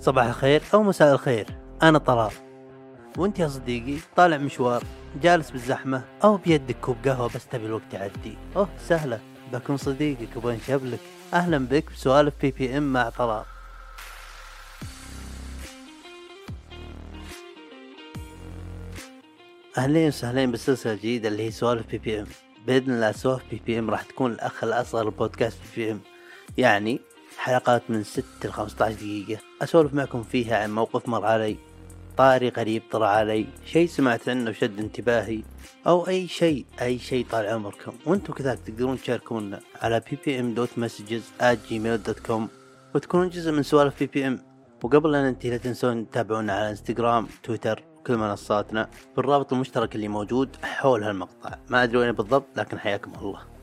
صباح الخير أو مساء الخير. أنا طلال. وأنت يا صديقي طالع مشوار جالس بالزحمة أو بيدك كوب قهوة بس تبي الوقت يعدي. أوه سهلة. بكون صديقك وبنشبلك أهلا بك بسوالف PPM مع طلال. أهلين وسهلين بالسلسلة الجديدة اللي هي سوالف PPM بإذن الله سوالف PPM راح تكون الأخ الأصغر لبودكاست PPM يعني حلقات من 6 ل 15 دقيقة. أسولف معكم فيها عن موقف مر علي طاري غريب طرى علي شيء سمعت عنه وشد انتباهي أو أي شيء أي شيء طال عمركم. وأنتم كذلك تقدرون تشاركونا على ppm.messages@gmail.com وتكونون جزء من سوالف PPM وقبل لا ننتهي لا تنسون تتابعونا على إنستغرام تويتر كل منصاتنا بالرابط المشترك اللي موجود حول هالمقطع. ما أدري وين بالضبط لكن حياكم الله.